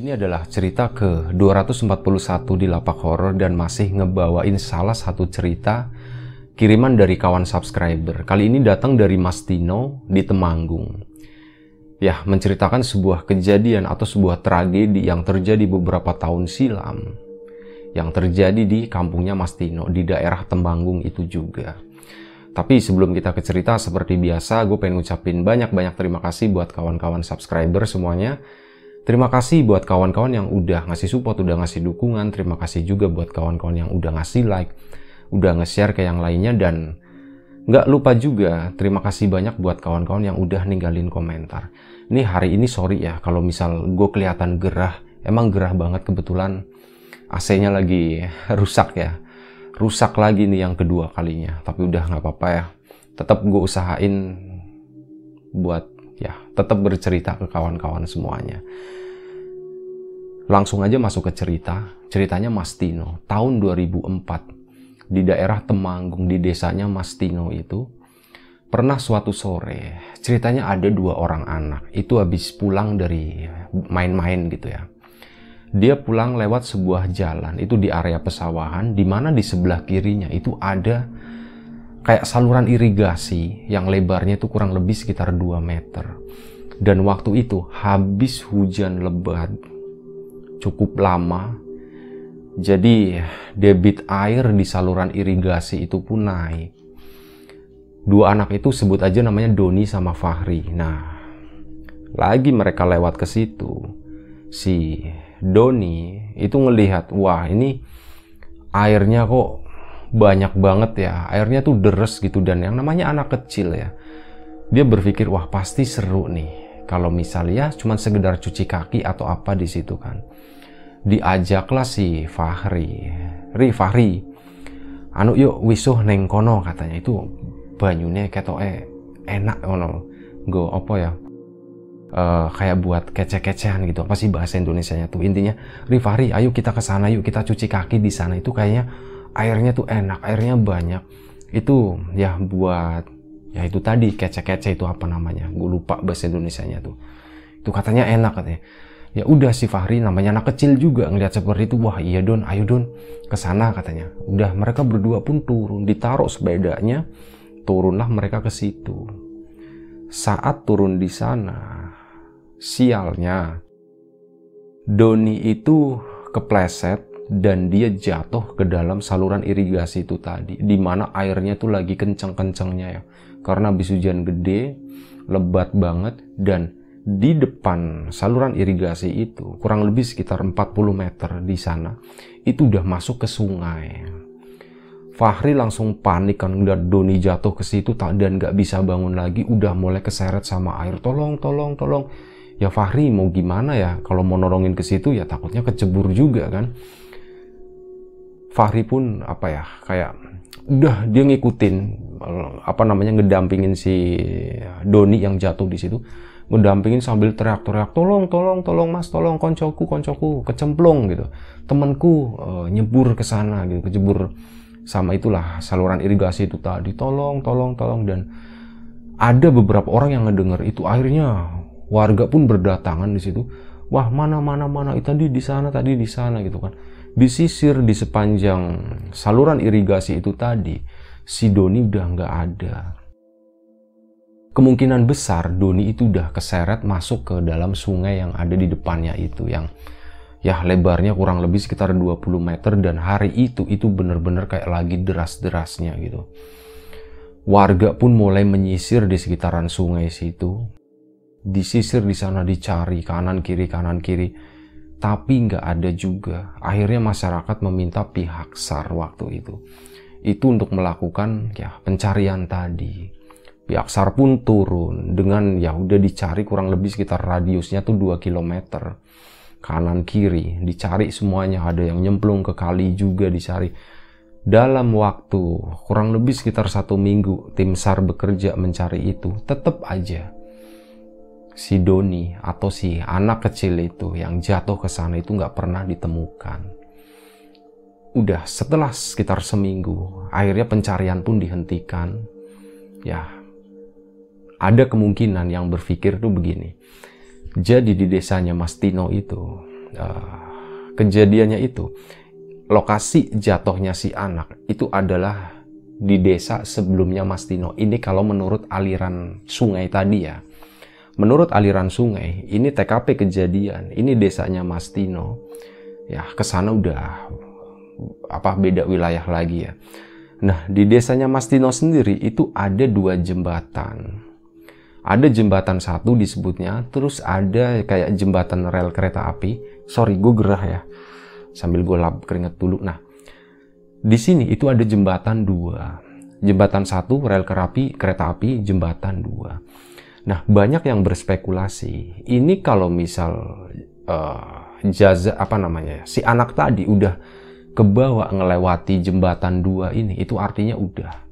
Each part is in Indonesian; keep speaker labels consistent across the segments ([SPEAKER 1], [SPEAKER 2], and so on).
[SPEAKER 1] Ini adalah cerita ke 241 di Lapak Horror dan masih ngebawain salah satu cerita kiriman dari kawan subscriber. Kali ini datang dari Mas Tino di Temanggung. Ya, menceritakan sebuah kejadian atau sebuah tragedi yang terjadi beberapa tahun silam. Yang terjadi di kampungnya Mas Tino, di daerah Temanggung itu juga. Tapi sebelum kita ke cerita, seperti biasa, gue pengen ngucapin banyak-banyak terima kasih buat kawan-kawan subscriber semuanya Terima kasih buat kawan-kawan yang udah ngasih support, udah ngasih dukungan. Terima kasih juga buat kawan-kawan yang udah ngasih like, udah nge-share ke yang lainnya. Dan nggak lupa juga terima kasih banyak buat kawan-kawan yang udah ninggalin komentar. Ini hari ini sorry ya kalau misal gue kelihatan gerah. Emang gerah banget kebetulan AC-nya lagi rusak ya. Rusak lagi nih yang kedua kalinya. Tapi udah nggak apa-apa ya. Tetap gue usahain buat ya tetap bercerita ke kawan-kawan semuanya. Langsung aja masuk ke cerita. Ceritanya Mas Tino, tahun 2004 di daerah Temanggung di desanya Mas Tino itu pernah suatu sore ceritanya ada dua orang anak itu habis pulang dari main-main gitu ya. Dia pulang lewat sebuah jalan itu di area pesawahan di mana di sebelah kirinya itu ada kayak saluran irigasi yang lebarnya itu kurang lebih sekitar 2 meter. Dan waktu itu habis hujan lebat cukup lama. Jadi debit air di saluran irigasi itu pun naik. Dua anak itu sebut aja namanya Doni sama Fahri. Nah, lagi mereka lewat ke situ. Si Doni itu ngelihat, wah ini airnya kok banyak banget ya. Airnya tuh deres gitu dan yang namanya anak kecil ya dia berpikir wah pasti seru nih kalau misalnya cuma sekedar cuci kaki atau apa di situ kan. Diajaklah si Fahri. Ri Fahri anu yuk wisuh neng kono katanya. Itu banyunya eh enak kono go apa ya? Uh, kayak buat kece-kecehan gitu. Apa sih bahasa Indonesia nya tuh? Intinya Rifari ayo kita ke sana yuk kita cuci kaki di sana. Itu kayaknya airnya tuh enak, airnya banyak. Itu ya buat ya itu tadi kece-kece itu apa namanya? Gue lupa bahasa Indonesia-nya tuh. Itu katanya enak katanya. Ya udah si Fahri namanya anak kecil juga ngelihat seperti itu, wah iya Don, ayo Don ke sana katanya. Udah mereka berdua pun turun, ditaruh sepedanya, turunlah mereka ke situ. Saat turun di sana, sialnya Doni itu kepleset dan dia jatuh ke dalam saluran irigasi itu tadi di mana airnya tuh lagi kenceng-kencengnya ya. Karena habis hujan gede lebat banget dan di depan saluran irigasi itu kurang lebih sekitar 40 meter di sana itu udah masuk ke sungai. Fahri langsung panik kan udah Doni jatuh ke situ dan nggak bisa bangun lagi udah mulai keseret sama air. Tolong tolong tolong. Ya Fahri mau gimana ya? Kalau mau nolongin ke situ ya takutnya kecebur juga kan Fahri pun apa ya kayak udah dia ngikutin apa namanya ngedampingin si Doni yang jatuh di situ. Ngedampingin sambil teriak-teriak tolong tolong tolong mas tolong koncoku koncoku kecemplung gitu. Temanku uh, nyebur ke sana gitu. Kejebur sama itulah saluran irigasi itu tadi. Tolong tolong tolong dan ada beberapa orang yang ngedenger itu. Akhirnya warga pun berdatangan di situ. Wah mana mana mana itu tadi di sana tadi di sana gitu kan disisir di sepanjang saluran irigasi itu tadi, si Doni udah nggak ada. Kemungkinan besar Doni itu udah keseret masuk ke dalam sungai yang ada di depannya itu yang ya lebarnya kurang lebih sekitar 20 meter dan hari itu itu bener-bener kayak lagi deras-derasnya gitu. Warga pun mulai menyisir di sekitaran sungai situ. Disisir di sana dicari kanan kiri kanan kiri tapi nggak ada juga. Akhirnya masyarakat meminta pihak SAR waktu itu. Itu untuk melakukan ya pencarian tadi. Pihak SAR pun turun dengan ya udah dicari kurang lebih sekitar radiusnya tuh 2 km. Kanan kiri dicari semuanya, ada yang nyemplung ke kali juga dicari. Dalam waktu kurang lebih sekitar satu minggu tim SAR bekerja mencari itu, tetap aja si Doni atau si anak kecil itu yang jatuh ke sana itu nggak pernah ditemukan. Udah setelah sekitar seminggu, akhirnya pencarian pun dihentikan. Ya, ada kemungkinan yang berpikir tuh begini. Jadi di desanya Mas Tino itu, uh, kejadiannya itu, lokasi jatuhnya si anak itu adalah di desa sebelumnya Mas Tino. Ini kalau menurut aliran sungai tadi ya. Menurut aliran sungai, ini TKP kejadian, ini desanya Mas Tino. Ya, ke sana udah apa beda wilayah lagi ya. Nah, di desanya Mas Tino sendiri itu ada dua jembatan ada jembatan satu disebutnya, terus ada kayak jembatan rel kereta api. Sorry, gue gerah ya. Sambil gue lap keringet dulu. Nah, di sini itu ada jembatan dua. Jembatan satu, rel kereta api, kereta api, jembatan dua. Nah, banyak yang berspekulasi. Ini kalau misal uh, jaza apa namanya si anak tadi udah kebawa ngelewati jembatan dua ini, itu artinya udah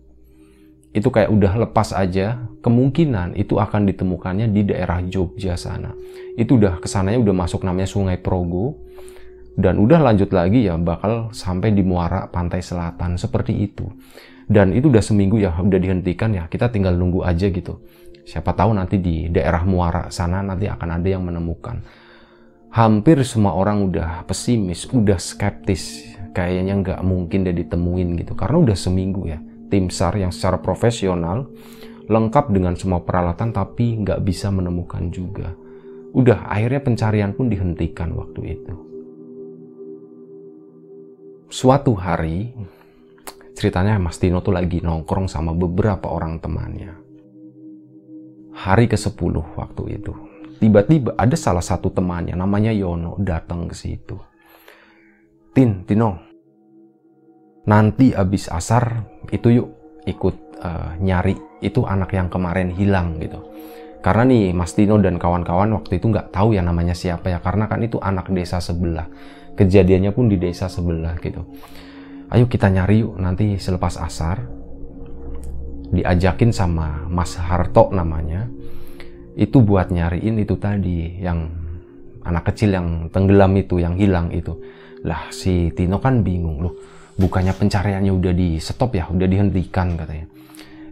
[SPEAKER 1] itu kayak udah lepas aja, kemungkinan itu akan ditemukannya di daerah Jogja sana. Itu udah ke sananya udah masuk namanya Sungai Progo, dan udah lanjut lagi ya bakal sampai di muara pantai selatan seperti itu. Dan itu udah seminggu ya udah dihentikan ya, kita tinggal nunggu aja gitu. Siapa tahu nanti di daerah muara sana nanti akan ada yang menemukan. Hampir semua orang udah pesimis, udah skeptis, kayaknya nggak mungkin dia ditemuin gitu, karena udah seminggu ya tim SAR yang secara profesional, lengkap dengan semua peralatan tapi nggak bisa menemukan juga. Udah, akhirnya pencarian pun dihentikan waktu itu. Suatu hari, ceritanya Mas Tino tuh lagi nongkrong sama beberapa orang temannya. Hari ke-10 waktu itu. Tiba-tiba ada salah satu temannya, namanya Yono, datang ke situ. Tin, Tino, nanti abis asar itu yuk ikut uh, nyari itu anak yang kemarin hilang gitu. Karena nih Mas Tino dan kawan-kawan waktu itu nggak tahu ya namanya siapa ya karena kan itu anak desa sebelah. Kejadiannya pun di desa sebelah gitu. Ayo kita nyari yuk nanti selepas asar diajakin sama Mas Harto namanya itu buat nyariin itu tadi yang anak kecil yang tenggelam itu yang hilang itu lah si Tino kan bingung loh bukannya pencariannya udah di stop ya, udah dihentikan katanya.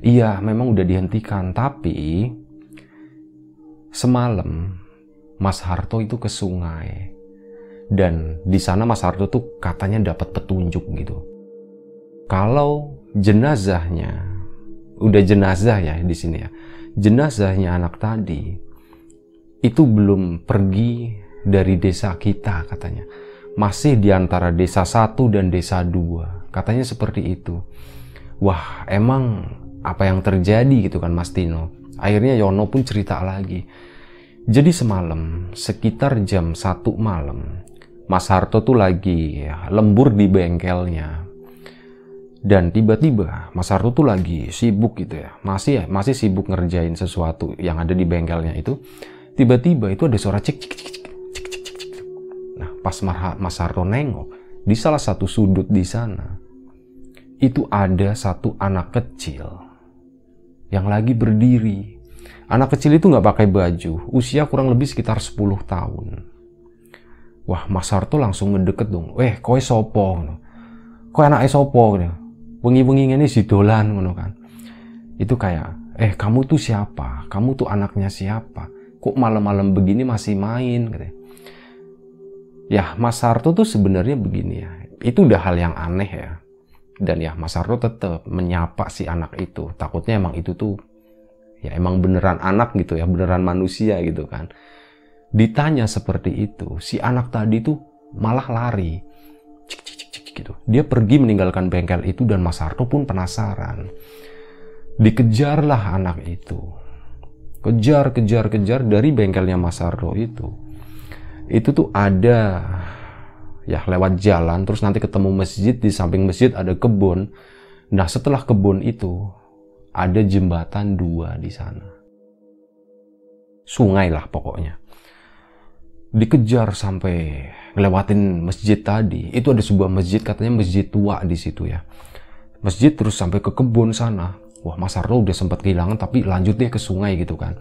[SPEAKER 1] Iya, memang udah dihentikan, tapi semalam Mas Harto itu ke sungai dan di sana Mas Harto tuh katanya dapat petunjuk gitu. Kalau jenazahnya udah jenazah ya di sini ya. Jenazahnya anak tadi itu belum pergi dari desa kita katanya masih di antara desa satu dan desa dua. Katanya seperti itu. Wah, emang apa yang terjadi gitu kan Mas Tino. Akhirnya Yono pun cerita lagi. Jadi semalam, sekitar jam satu malam, Mas Harto tuh lagi lembur di bengkelnya. Dan tiba-tiba Mas Harto tuh lagi sibuk gitu ya. Masih ya, masih sibuk ngerjain sesuatu yang ada di bengkelnya itu. Tiba-tiba itu ada suara cik cik cik pas Mas Harto nengok di salah satu sudut di sana itu ada satu anak kecil yang lagi berdiri. Anak kecil itu nggak pakai baju, usia kurang lebih sekitar 10 tahun. Wah, Mas Harto langsung ngedeket dong. Eh, kowe sopo? Kowe anak sopo? Wengi-wengi ini si dolan ngono kan. Itu kayak, eh kamu tuh siapa? Kamu tuh anaknya siapa? Kok malam-malam begini masih main? Katanya. Ya, Mas Sarto tuh sebenarnya begini ya. Itu udah hal yang aneh ya. Dan ya, Mas Sarto tetap menyapa si anak itu. Takutnya emang itu tuh ya emang beneran anak gitu ya, beneran manusia gitu kan. Ditanya seperti itu, si anak tadi tuh malah lari. Gitu. Dia pergi meninggalkan bengkel itu dan Mas Sarto pun penasaran. Dikejarlah anak itu. Kejar, kejar, kejar dari bengkelnya Mas Sarto itu itu tuh ada ya lewat jalan terus nanti ketemu masjid di samping masjid ada kebun nah setelah kebun itu ada jembatan dua di sana. Sungai lah pokoknya. Dikejar sampai ngelewatin masjid tadi. Itu ada sebuah masjid katanya masjid tua di situ ya. Masjid terus sampai ke kebun sana. Wah Mas Arlo udah sempat kehilangan tapi lanjut deh ke sungai gitu kan.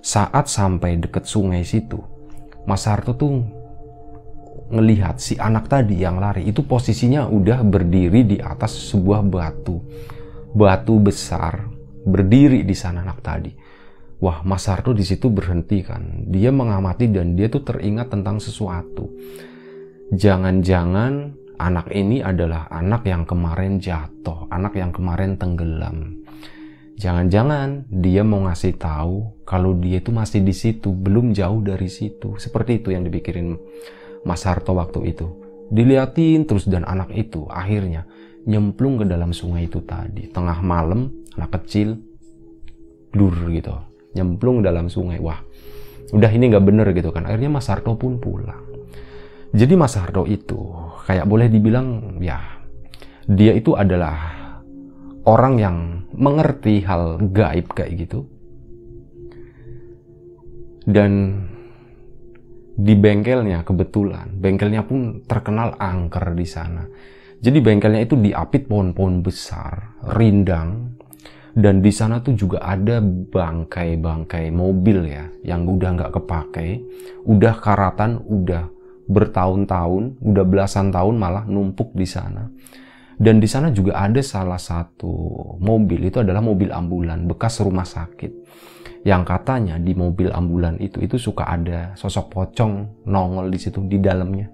[SPEAKER 1] Saat sampai deket sungai situ, Mas Harto tuh ngelihat si anak tadi yang lari itu posisinya udah berdiri di atas sebuah batu. Batu besar berdiri di sana anak tadi. Wah, Mas Harto di situ berhenti kan. Dia mengamati dan dia tuh teringat tentang sesuatu. Jangan-jangan anak ini adalah anak yang kemarin jatuh, anak yang kemarin tenggelam. Jangan-jangan dia mau ngasih tahu kalau dia itu masih di situ, belum jauh dari situ. Seperti itu yang dipikirin Mas Harto waktu itu. Diliatin terus dan anak itu akhirnya nyemplung ke dalam sungai itu tadi. Tengah malam, anak kecil, blur gitu. Nyemplung dalam sungai. Wah, udah ini nggak bener gitu kan. Akhirnya Mas Harto pun pulang. Jadi Mas Harto itu kayak boleh dibilang ya dia itu adalah orang yang mengerti hal gaib kayak gitu. Dan di bengkelnya kebetulan, bengkelnya pun terkenal angker di sana. Jadi bengkelnya itu diapit pohon-pohon besar, rindang, dan di sana tuh juga ada bangkai-bangkai mobil ya, yang udah nggak kepakai, udah karatan, udah bertahun-tahun, udah belasan tahun malah numpuk di sana. Dan di sana juga ada salah satu mobil, itu adalah mobil ambulan bekas rumah sakit. Yang katanya di mobil ambulan itu itu suka ada sosok pocong nongol di situ di dalamnya.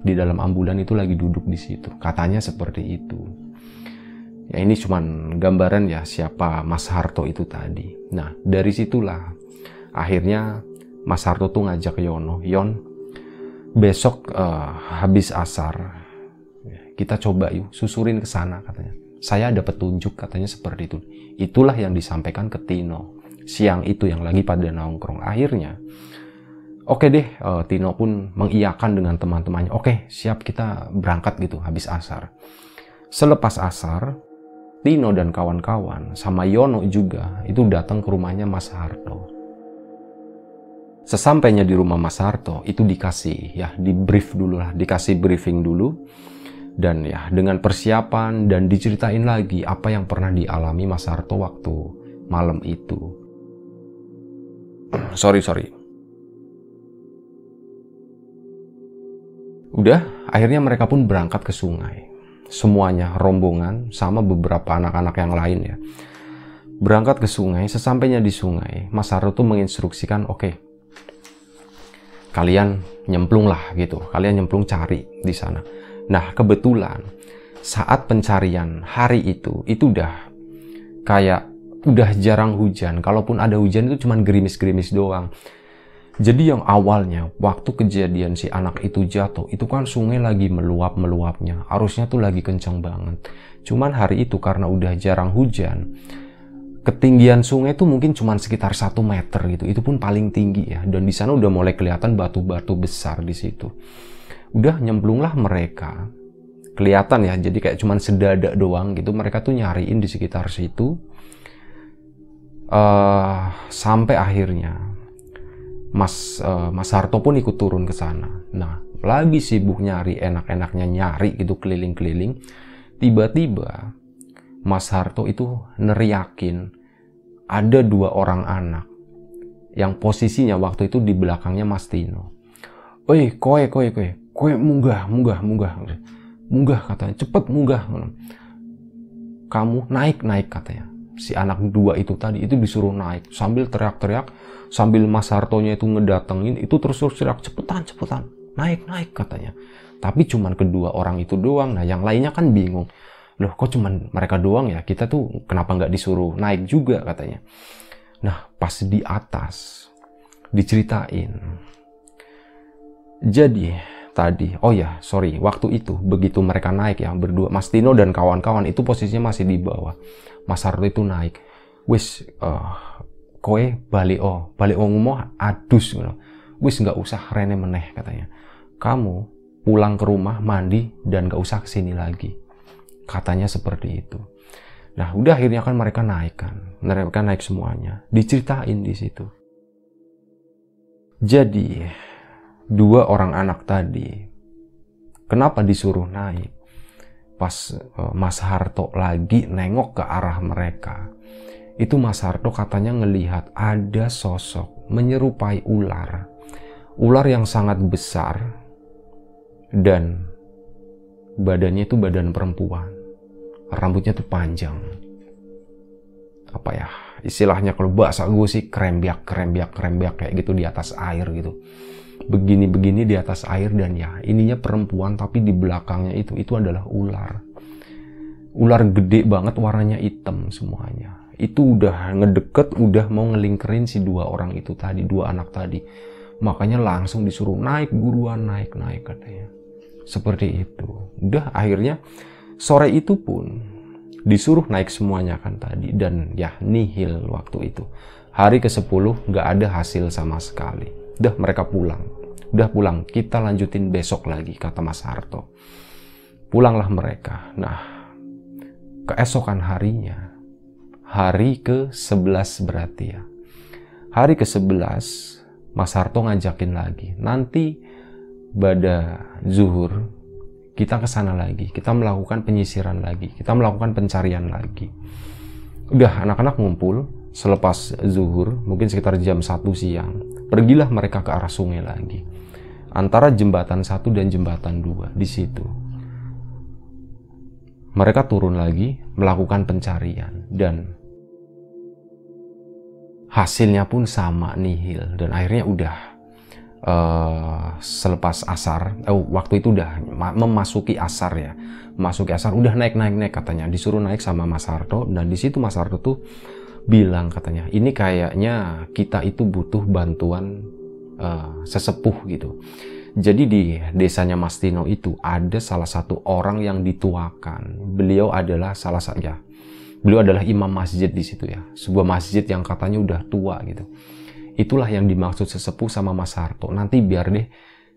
[SPEAKER 1] Di dalam ambulan itu lagi duduk di situ. Katanya seperti itu. Ya ini cuman gambaran ya siapa Mas Harto itu tadi. Nah, dari situlah akhirnya Mas Harto tuh ngajak Yono, Yon, besok uh, habis asar kita coba yuk susurin ke sana katanya. Saya ada petunjuk katanya seperti itu. Itulah yang disampaikan ke Tino siang itu yang lagi pada nongkrong. Akhirnya oke okay deh uh, Tino pun mengiyakan dengan teman-temannya. Oke, okay, siap kita berangkat gitu habis asar. Selepas asar, Tino dan kawan-kawan sama Yono juga itu datang ke rumahnya Mas Harto. Sesampainya di rumah Mas Harto itu dikasih ya di brief dulu lah, dikasih briefing dulu dan ya dengan persiapan dan diceritain lagi apa yang pernah dialami Mas Harto waktu malam itu. sorry, sorry. Udah, akhirnya mereka pun berangkat ke sungai. Semuanya rombongan sama beberapa anak-anak yang lain ya. Berangkat ke sungai, sesampainya di sungai, Mas Harto tuh menginstruksikan, oke, okay, kalian nyemplung lah gitu, kalian nyemplung cari di sana Nah, kebetulan saat pencarian hari itu, itu udah kayak udah jarang hujan. Kalaupun ada hujan itu cuma gerimis-gerimis doang. Jadi yang awalnya waktu kejadian si anak itu jatuh, itu kan sungai lagi meluap-meluapnya. Arusnya tuh lagi kencang banget. Cuman hari itu karena udah jarang hujan, ketinggian sungai itu mungkin cuma sekitar satu meter gitu. Itu pun paling tinggi ya. Dan di sana udah mulai kelihatan batu-batu besar di situ udah nyemplunglah mereka kelihatan ya jadi kayak cuman sedadak doang gitu mereka tuh nyariin di sekitar situ uh, sampai akhirnya Mas uh, Mas Harto pun ikut turun ke sana. Nah lagi sibuk nyari enak-enaknya nyari gitu keliling-keliling tiba-tiba Mas Harto itu neriakin ada dua orang anak yang posisinya waktu itu di belakangnya Mas Tino. Oi, koe, koe, koe kowe munggah munggah munggah. Munggah katanya cepet munggah. Kamu naik naik katanya si anak dua itu tadi itu disuruh naik. Sambil teriak-teriak sambil Mas Hartonya itu ngedatengin itu terus terus teriak cepetan cepetan. Naik naik katanya. Tapi cuman kedua orang itu doang. Nah yang lainnya kan bingung. Loh kok cuman mereka doang ya? Kita tuh kenapa nggak disuruh naik juga? katanya. Nah pas di atas diceritain. Jadi tadi. Oh ya, sorry, waktu itu begitu mereka naik ya berdua, Mas Tino dan kawan-kawan itu posisinya masih di bawah. Mas Harto itu naik. Wis uh, kowe balik oh, balik oh ngomong adus gitu. Wis nggak usah rene meneh katanya. Kamu pulang ke rumah mandi dan nggak usah ke sini lagi. Katanya seperti itu. Nah, udah akhirnya kan mereka naik kan. Mereka naik semuanya. Diceritain di situ. Jadi, dua orang anak tadi, kenapa disuruh naik? Pas uh, Mas Harto lagi nengok ke arah mereka, itu Mas Harto katanya ngelihat ada sosok menyerupai ular. Ular yang sangat besar dan badannya itu badan perempuan. Rambutnya tuh panjang. Apa ya? Istilahnya kalau bahasa gue sih krembiak, krembiak, krembiak kayak gitu di atas air gitu. Begini-begini di atas air dan ya ininya perempuan tapi di belakangnya itu itu adalah ular. Ular gede banget warnanya hitam semuanya itu udah ngedeket, udah mau ngelingkerin si dua orang itu tadi, dua anak tadi. Makanya langsung disuruh naik buruan, naik, naik katanya. Seperti itu. Udah akhirnya sore itu pun disuruh naik semuanya kan tadi. Dan ya nihil waktu itu. Hari ke-10 nggak ada hasil sama sekali. Udah mereka pulang. Udah pulang, kita lanjutin besok lagi, kata Mas Harto. Pulanglah mereka. Nah, keesokan harinya, hari ke-11 berarti ya. Hari ke-11 Mas Harto ngajakin lagi. Nanti pada zuhur kita ke sana lagi. Kita melakukan penyisiran lagi. Kita melakukan pencarian lagi. Udah anak-anak ngumpul selepas zuhur, mungkin sekitar jam 1 siang. Pergilah mereka ke arah sungai lagi. Antara jembatan satu dan jembatan dua di situ. Mereka turun lagi melakukan pencarian dan hasilnya pun sama nihil. Dan akhirnya udah uh, selepas asar eh, waktu itu udah memasuki asar ya. Memasuki asar udah naik naik naik katanya. Disuruh naik sama Mas Harto dan di situ Mas Harto tuh bilang katanya ini kayaknya kita itu butuh bantuan uh, sesepuh gitu jadi di desanya Mas Tino itu ada salah satu orang yang dituakan beliau adalah salah satu ya Beliau adalah imam masjid di situ ya. Sebuah masjid yang katanya udah tua gitu. Itulah yang dimaksud sesepuh sama Mas Harto. Nanti biar deh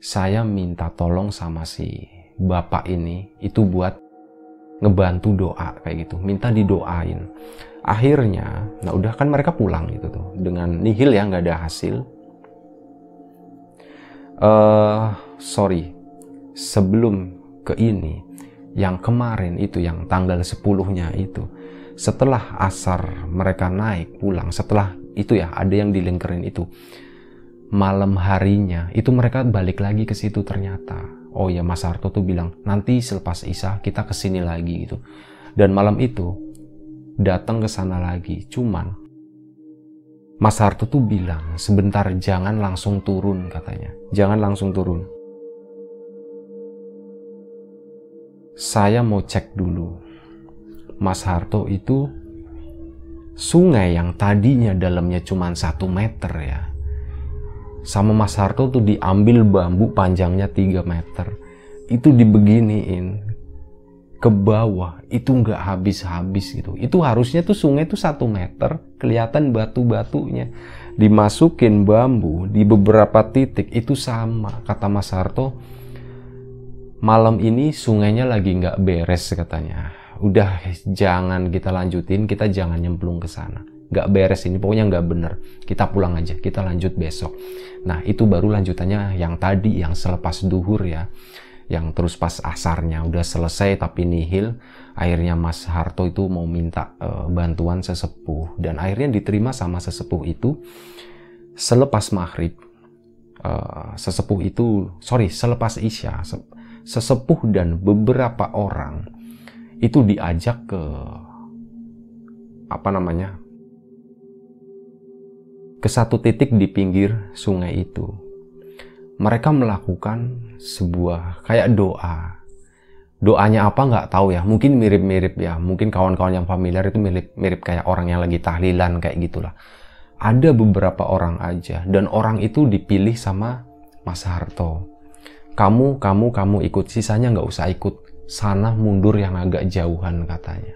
[SPEAKER 1] saya minta tolong sama si bapak ini itu buat ngebantu doa kayak gitu. Minta didoain. Akhirnya, nah udah kan mereka pulang gitu tuh dengan nihil ya nggak ada hasil. Uh, sorry, sebelum ke ini, yang kemarin itu yang tanggal 10-nya itu, setelah asar mereka naik pulang setelah itu ya ada yang dilingkerin itu malam harinya itu mereka balik lagi ke situ ternyata. Oh ya Mas Harto tuh bilang nanti selepas Isya kita ke sini lagi gitu. Dan malam itu datang ke sana lagi. Cuman Mas Harto tuh bilang sebentar jangan langsung turun katanya jangan langsung turun saya mau cek dulu Mas Harto itu sungai yang tadinya dalamnya cuma satu meter ya. Sama Mas Harto tuh diambil bambu panjangnya 3 meter. Itu dibeginiin ke bawah itu nggak habis-habis gitu. Itu harusnya tuh sungai tuh satu meter, kelihatan batu-batunya. Dimasukin bambu di beberapa titik itu sama kata Mas Harto. Malam ini sungainya lagi nggak beres katanya udah jangan kita lanjutin, kita jangan nyemplung ke sana. Gak beres ini, pokoknya nggak bener. Kita pulang aja, kita lanjut besok. Nah itu baru lanjutannya yang tadi, yang selepas duhur ya. Yang terus pas asarnya udah selesai tapi nihil. Akhirnya Mas Harto itu mau minta uh, bantuan sesepuh. Dan akhirnya diterima sama sesepuh itu. Selepas maghrib, uh, sesepuh itu, sorry, selepas isya, sesepuh dan beberapa orang itu diajak ke apa namanya ke satu titik di pinggir sungai itu mereka melakukan sebuah kayak doa. Doanya apa nggak tahu ya. Mungkin mirip-mirip ya. Mungkin kawan-kawan yang familiar itu mirip mirip kayak orang yang lagi tahlilan kayak gitulah. Ada beberapa orang aja dan orang itu dipilih sama Mas Harto. Kamu kamu kamu ikut. Sisanya nggak usah ikut. Sana mundur yang agak jauhan katanya.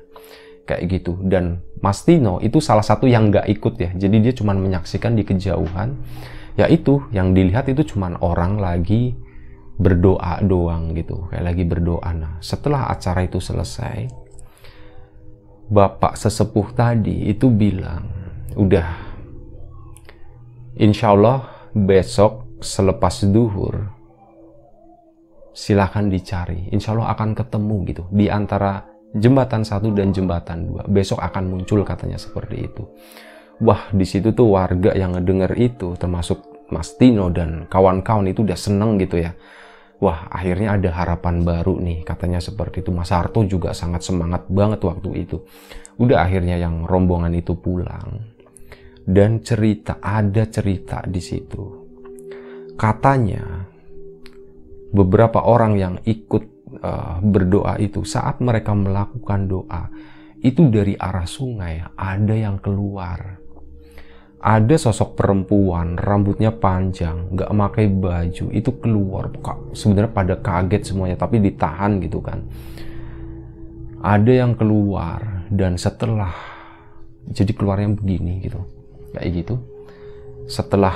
[SPEAKER 1] Kayak gitu. Dan Mas Tino itu salah satu yang nggak ikut ya. Jadi dia cuma menyaksikan di kejauhan ya itu yang dilihat itu cuma orang lagi berdoa doang gitu kayak lagi berdoa nah setelah acara itu selesai bapak sesepuh tadi itu bilang, udah, insya Allah besok selepas duhur, silahkan dicari. Insya Allah akan ketemu gitu di antara jembatan satu dan jembatan dua. Besok akan muncul katanya seperti itu. Wah, di situ tuh warga yang ngedenger itu, termasuk Mas Tino dan kawan-kawan itu udah seneng gitu ya. Wah akhirnya ada harapan baru nih katanya seperti itu. Mas Harto juga sangat semangat banget waktu itu. Udah akhirnya yang rombongan itu pulang. Dan cerita ada cerita di situ. Katanya beberapa orang yang ikut uh, berdoa itu saat mereka melakukan doa itu dari arah sungai ada yang keluar ada sosok perempuan rambutnya panjang nggak pakai baju itu keluar sebenarnya pada kaget semuanya tapi ditahan gitu kan. Ada yang keluar dan setelah jadi keluarnya begini gitu kayak gitu. Setelah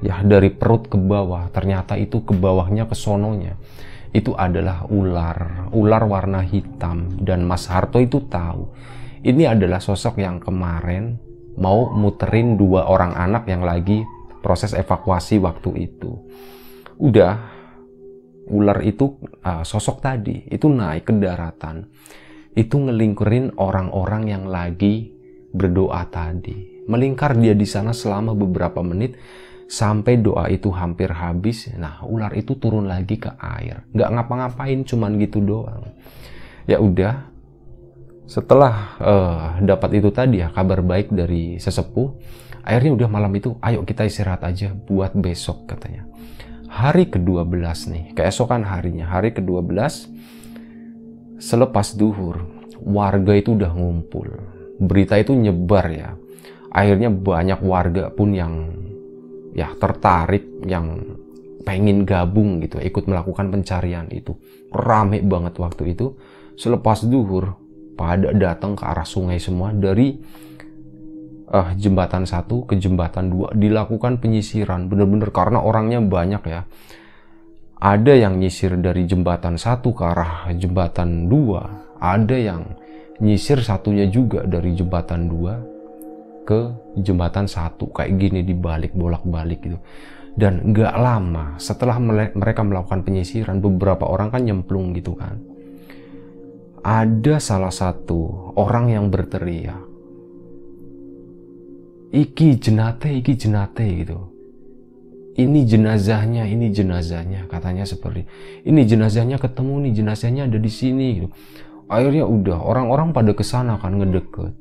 [SPEAKER 1] ya dari perut ke bawah ternyata itu ke bawahnya ke sononya. Itu adalah ular ular warna hitam dan Mas Harto itu tahu. Ini adalah sosok yang kemarin mau muterin dua orang anak yang lagi proses evakuasi waktu itu. Udah, ular itu uh, sosok tadi itu naik ke daratan, itu ngelingkurin orang-orang yang lagi berdoa tadi. Melingkar dia di sana selama beberapa menit sampai doa itu hampir habis. Nah, ular itu turun lagi ke air, nggak ngapa-ngapain, cuman gitu doang. Ya udah, setelah uh, dapat itu tadi ya kabar baik dari sesepuh akhirnya udah malam itu ayo kita istirahat aja buat besok katanya. Hari ke-12 nih keesokan harinya hari ke-12 selepas duhur warga itu udah ngumpul. Berita itu nyebar ya. Akhirnya banyak warga pun yang ya tertarik yang pengen gabung gitu ikut melakukan pencarian itu. Rame banget waktu itu. Selepas duhur pada datang ke arah sungai semua dari uh, jembatan satu ke jembatan dua. Dilakukan penyisiran bener-bener karena orangnya banyak ya. Ada yang nyisir dari jembatan satu ke arah jembatan dua. Ada yang nyisir satunya juga dari jembatan dua ke jembatan satu. Kayak gini dibalik bolak-balik gitu. Dan nggak lama setelah mereka melakukan penyisiran beberapa orang kan nyemplung gitu kan ada salah satu orang yang berteriak, "Iki jenate, iki jenate," gitu. Ini jenazahnya, ini jenazahnya, katanya seperti ini jenazahnya ketemu nih, jenazahnya ada di sini. Gitu. Akhirnya udah orang-orang pada ke sana kan ngedeket.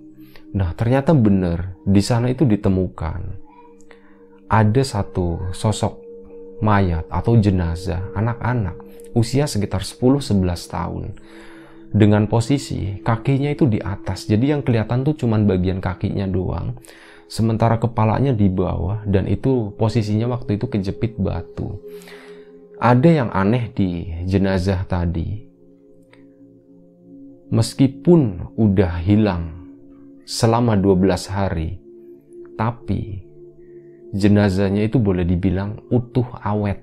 [SPEAKER 1] Nah ternyata bener di sana itu ditemukan ada satu sosok mayat atau jenazah anak-anak usia sekitar 10-11 tahun dengan posisi kakinya itu di atas. Jadi yang kelihatan tuh cuman bagian kakinya doang. Sementara kepalanya di bawah dan itu posisinya waktu itu kejepit batu. Ada yang aneh di jenazah tadi. Meskipun udah hilang selama 12 hari, tapi jenazahnya itu boleh dibilang utuh awet.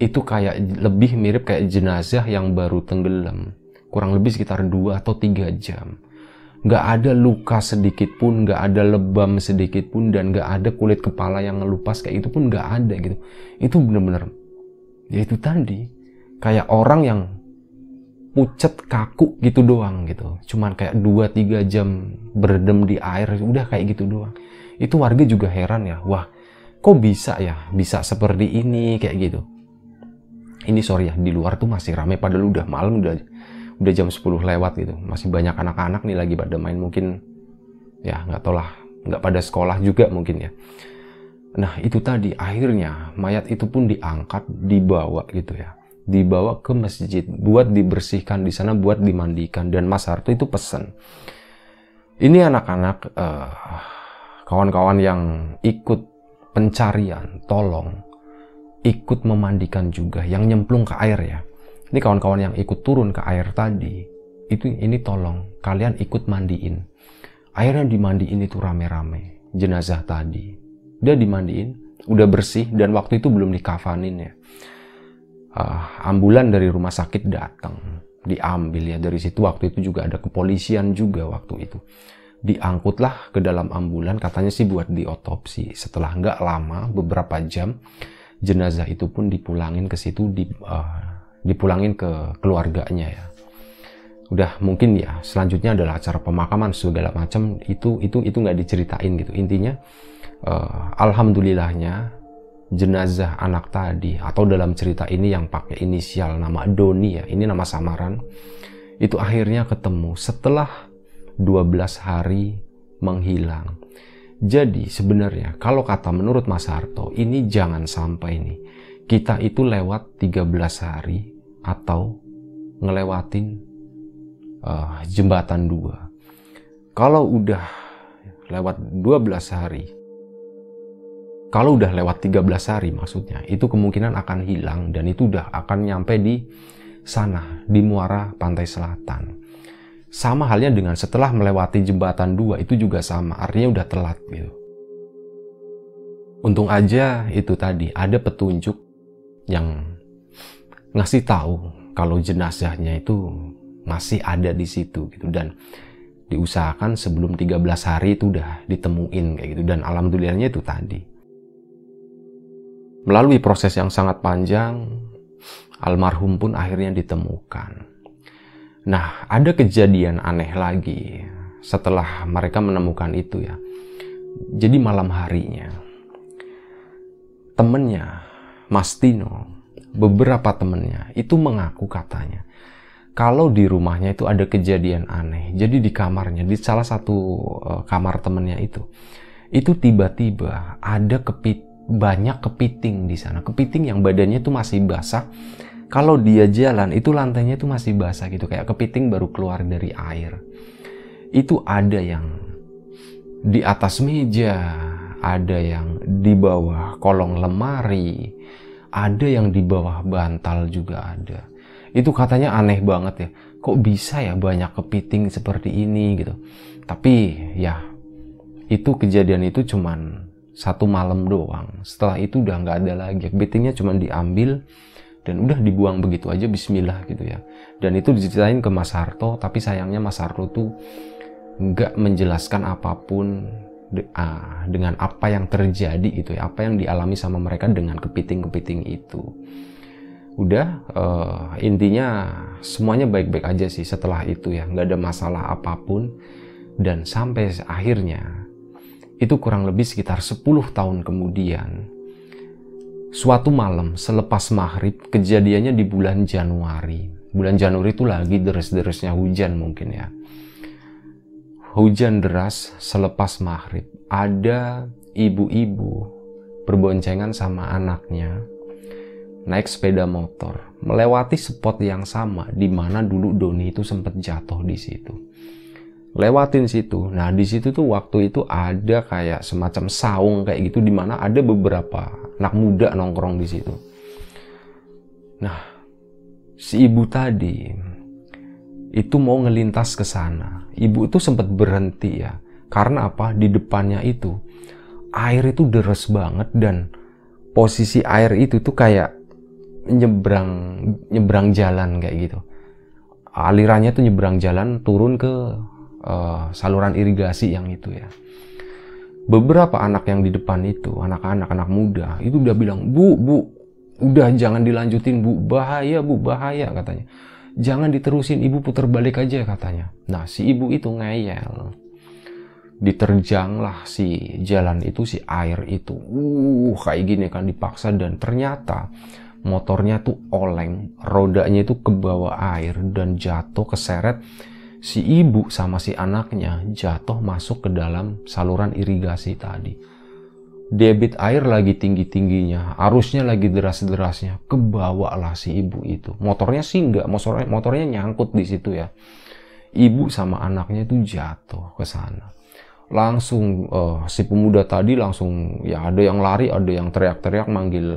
[SPEAKER 1] Itu kayak lebih mirip kayak jenazah yang baru tenggelam kurang lebih sekitar 2 atau 3 jam. Nggak ada luka sedikit pun, nggak ada lebam sedikit pun, dan nggak ada kulit kepala yang ngelupas kayak itu pun nggak ada gitu. Itu bener-bener, ya itu tadi, kayak orang yang pucet kaku gitu doang gitu. Cuman kayak 2-3 jam berendam di air, udah kayak gitu doang. Itu warga juga heran ya, wah kok bisa ya, bisa seperti ini kayak gitu. Ini sorry ya, di luar tuh masih ramai padahal udah malam udah udah jam 10 lewat gitu. Masih banyak anak-anak nih lagi pada main mungkin ya nggak tau lah. Nggak pada sekolah juga mungkin ya. Nah itu tadi akhirnya mayat itu pun diangkat dibawa gitu ya. Dibawa ke masjid buat dibersihkan di sana buat dimandikan. Dan Mas Harto itu pesan ini anak-anak eh, kawan-kawan yang ikut pencarian tolong ikut memandikan juga yang nyemplung ke air ya ini kawan-kawan yang ikut turun ke air tadi, itu ini tolong kalian ikut mandiin. Airnya dimandiin itu rame-rame, jenazah tadi. Dia dimandiin, udah bersih dan waktu itu belum dikafanin ya. Uh, ambulan dari rumah sakit datang. diambil ya dari situ waktu itu juga ada kepolisian juga waktu itu diangkutlah ke dalam ambulan katanya sih buat diotopsi setelah nggak lama beberapa jam jenazah itu pun dipulangin ke situ di, uh, dipulangin ke keluarganya ya. Udah mungkin ya selanjutnya adalah acara pemakaman segala macam itu itu itu nggak diceritain gitu. Intinya uh, alhamdulillahnya jenazah anak tadi atau dalam cerita ini yang pakai inisial nama Doni ya ini nama samaran itu akhirnya ketemu setelah 12 hari menghilang. Jadi sebenarnya kalau kata menurut Mas Harto ini jangan sampai nih kita itu lewat 13 hari atau ngelewatin uh, jembatan dua. Kalau udah lewat 12 hari, kalau udah lewat 13 hari maksudnya, itu kemungkinan akan hilang dan itu udah akan nyampe di sana, di muara pantai selatan. Sama halnya dengan setelah melewati jembatan dua itu juga sama, artinya udah telat gitu. Untung aja itu tadi ada petunjuk yang ngasih tahu kalau jenazahnya itu masih ada di situ gitu. Dan diusahakan sebelum 13 hari itu udah ditemuin kayak gitu. Dan alhamdulillahnya itu tadi. Melalui proses yang sangat panjang almarhum pun akhirnya ditemukan. Nah ada kejadian aneh lagi setelah mereka menemukan itu ya. Jadi malam harinya temennya Mas Tino beberapa temennya itu mengaku katanya kalau di rumahnya itu ada kejadian aneh. Jadi di kamarnya, di salah satu uh, kamar temennya itu, itu tiba-tiba ada kepit banyak kepiting di sana. Kepiting yang badannya itu masih basah. Kalau dia jalan itu lantainya itu masih basah gitu kayak kepiting baru keluar dari air. Itu ada yang di atas meja, ada yang di bawah kolong lemari, ada yang di bawah bantal juga ada. Itu katanya aneh banget ya. Kok bisa ya banyak kepiting seperti ini gitu? Tapi ya itu kejadian itu cuman satu malam doang. Setelah itu udah nggak ada lagi. Kepitingnya cuman diambil dan udah dibuang begitu aja bismillah gitu ya. Dan itu diceritain ke Mas Harto tapi sayangnya Mas Harto tuh nggak menjelaskan apa pun ah, dengan apa yang terjadi itu ya apa yang dialami sama mereka dengan kepiting-kepiting itu. Udah uh, intinya semuanya baik-baik aja sih setelah itu ya nggak ada masalah apa pun. Dan sampai akhirnya itu kurang lebih sekitar 10 tahun kemudian suatu malam selepas maghrib kejadiannya di bulan Januari. Bulan Januari itu lagi deres-deresnya hujan mungkin ya hujan deras selepas maghrib ada ibu-ibu berboncengan sama anaknya naik sepeda motor melewati spot yang sama di mana dulu Doni itu sempat jatuh di situ. Lewatin situ. Nah, di situ tuh waktu itu ada kayak semacam saung kayak gitu di mana ada beberapa anak muda nongkrong di situ. Nah, si ibu tadi itu mau ngelintas ke sana. Ibu itu sempat berhenti ya. Karena apa? Di depannya itu air itu deras banget dan posisi air itu tuh kayak nyebrang nyebrang jalan kayak gitu alirannya tuh nyebrang jalan turun ke uh, saluran irigasi yang itu ya beberapa anak yang di depan itu anak-anak anak muda itu udah bilang bu bu udah jangan dilanjutin bu bahaya bu bahaya katanya jangan diterusin ibu putar balik aja katanya. Nah si ibu itu ngeyel. Diterjanglah si jalan itu si air itu. Uh kayak gini kan dipaksa. Dan ternyata motornya tuh oleng, rodanya itu ke bawah air dan jatuh keseret si ibu sama si anaknya jatuh masuk ke dalam saluran irigasi tadi. Debit air lagi tinggi-tingginya, arusnya lagi deras-derasnya, kebawa lah si ibu itu. Motornya sih enggak, motornya, motornya nyangkut di situ ya. Ibu sama anaknya itu jatuh ke sana langsung uh, si pemuda tadi langsung ya ada yang lari ada yang teriak-teriak manggil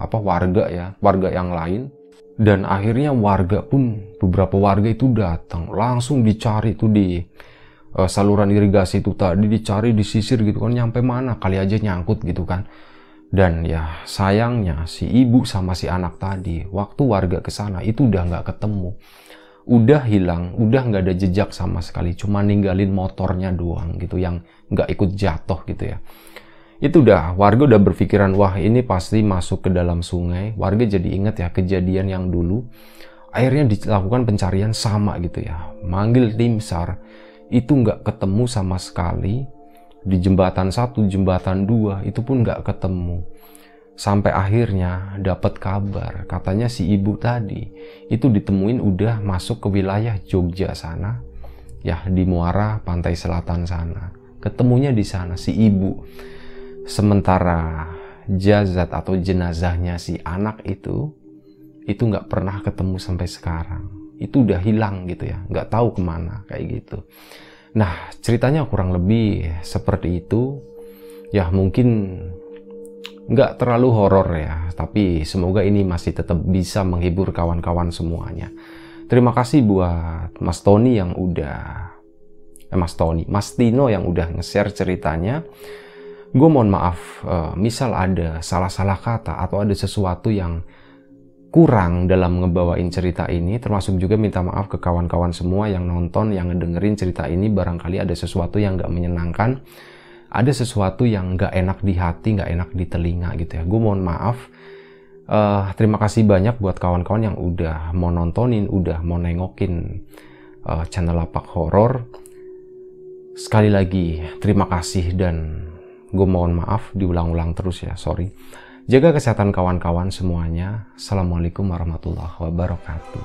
[SPEAKER 1] apa warga ya warga yang lain dan akhirnya warga pun beberapa warga itu datang langsung dicari itu di uh, saluran irigasi itu tadi dicari disisir gitu kan nyampe mana kali aja nyangkut gitu kan dan ya sayangnya si ibu sama si anak tadi waktu warga ke sana itu udah nggak ketemu udah hilang, udah nggak ada jejak sama sekali, cuma ninggalin motornya doang gitu yang nggak ikut jatuh gitu ya. Itu udah warga udah berpikiran wah ini pasti masuk ke dalam sungai. Warga jadi inget ya kejadian yang dulu. Akhirnya dilakukan pencarian sama gitu ya. Manggil tim SAR itu nggak ketemu sama sekali. Di jembatan satu, jembatan dua itu pun nggak ketemu. Sampai akhirnya dapat kabar katanya si ibu tadi itu ditemuin udah masuk ke wilayah Jogja sana. Ya di Muara pantai selatan sana. Ketemunya di sana si ibu. Sementara jazat atau jenazahnya si anak itu itu nggak pernah ketemu sampai sekarang itu udah hilang gitu ya nggak tahu ke mana kayak gitu nah ceritanya kurang lebih seperti itu ya mungkin nggak terlalu horor ya, tapi semoga ini masih tetap bisa menghibur kawan-kawan semuanya. Terima kasih buat Mas Tony yang udah, eh Mas Tony, Mas Tino yang udah nge-share ceritanya. Gue mohon maaf, uh, misal ada salah-salah kata atau ada sesuatu yang kurang dalam ngebawain cerita ini, termasuk juga minta maaf ke kawan-kawan semua yang nonton, yang ngedengerin cerita ini, barangkali ada sesuatu yang gak menyenangkan ada sesuatu yang nggak enak di hati, nggak enak di telinga gitu ya. Gue mohon maaf. Uh, terima kasih banyak buat kawan-kawan yang udah mau nontonin, udah mau nengokin uh, channel lapak horor. Sekali lagi terima kasih dan gue mohon maaf diulang-ulang terus ya, sorry. Jaga kesehatan kawan-kawan semuanya. Assalamualaikum warahmatullahi wabarakatuh.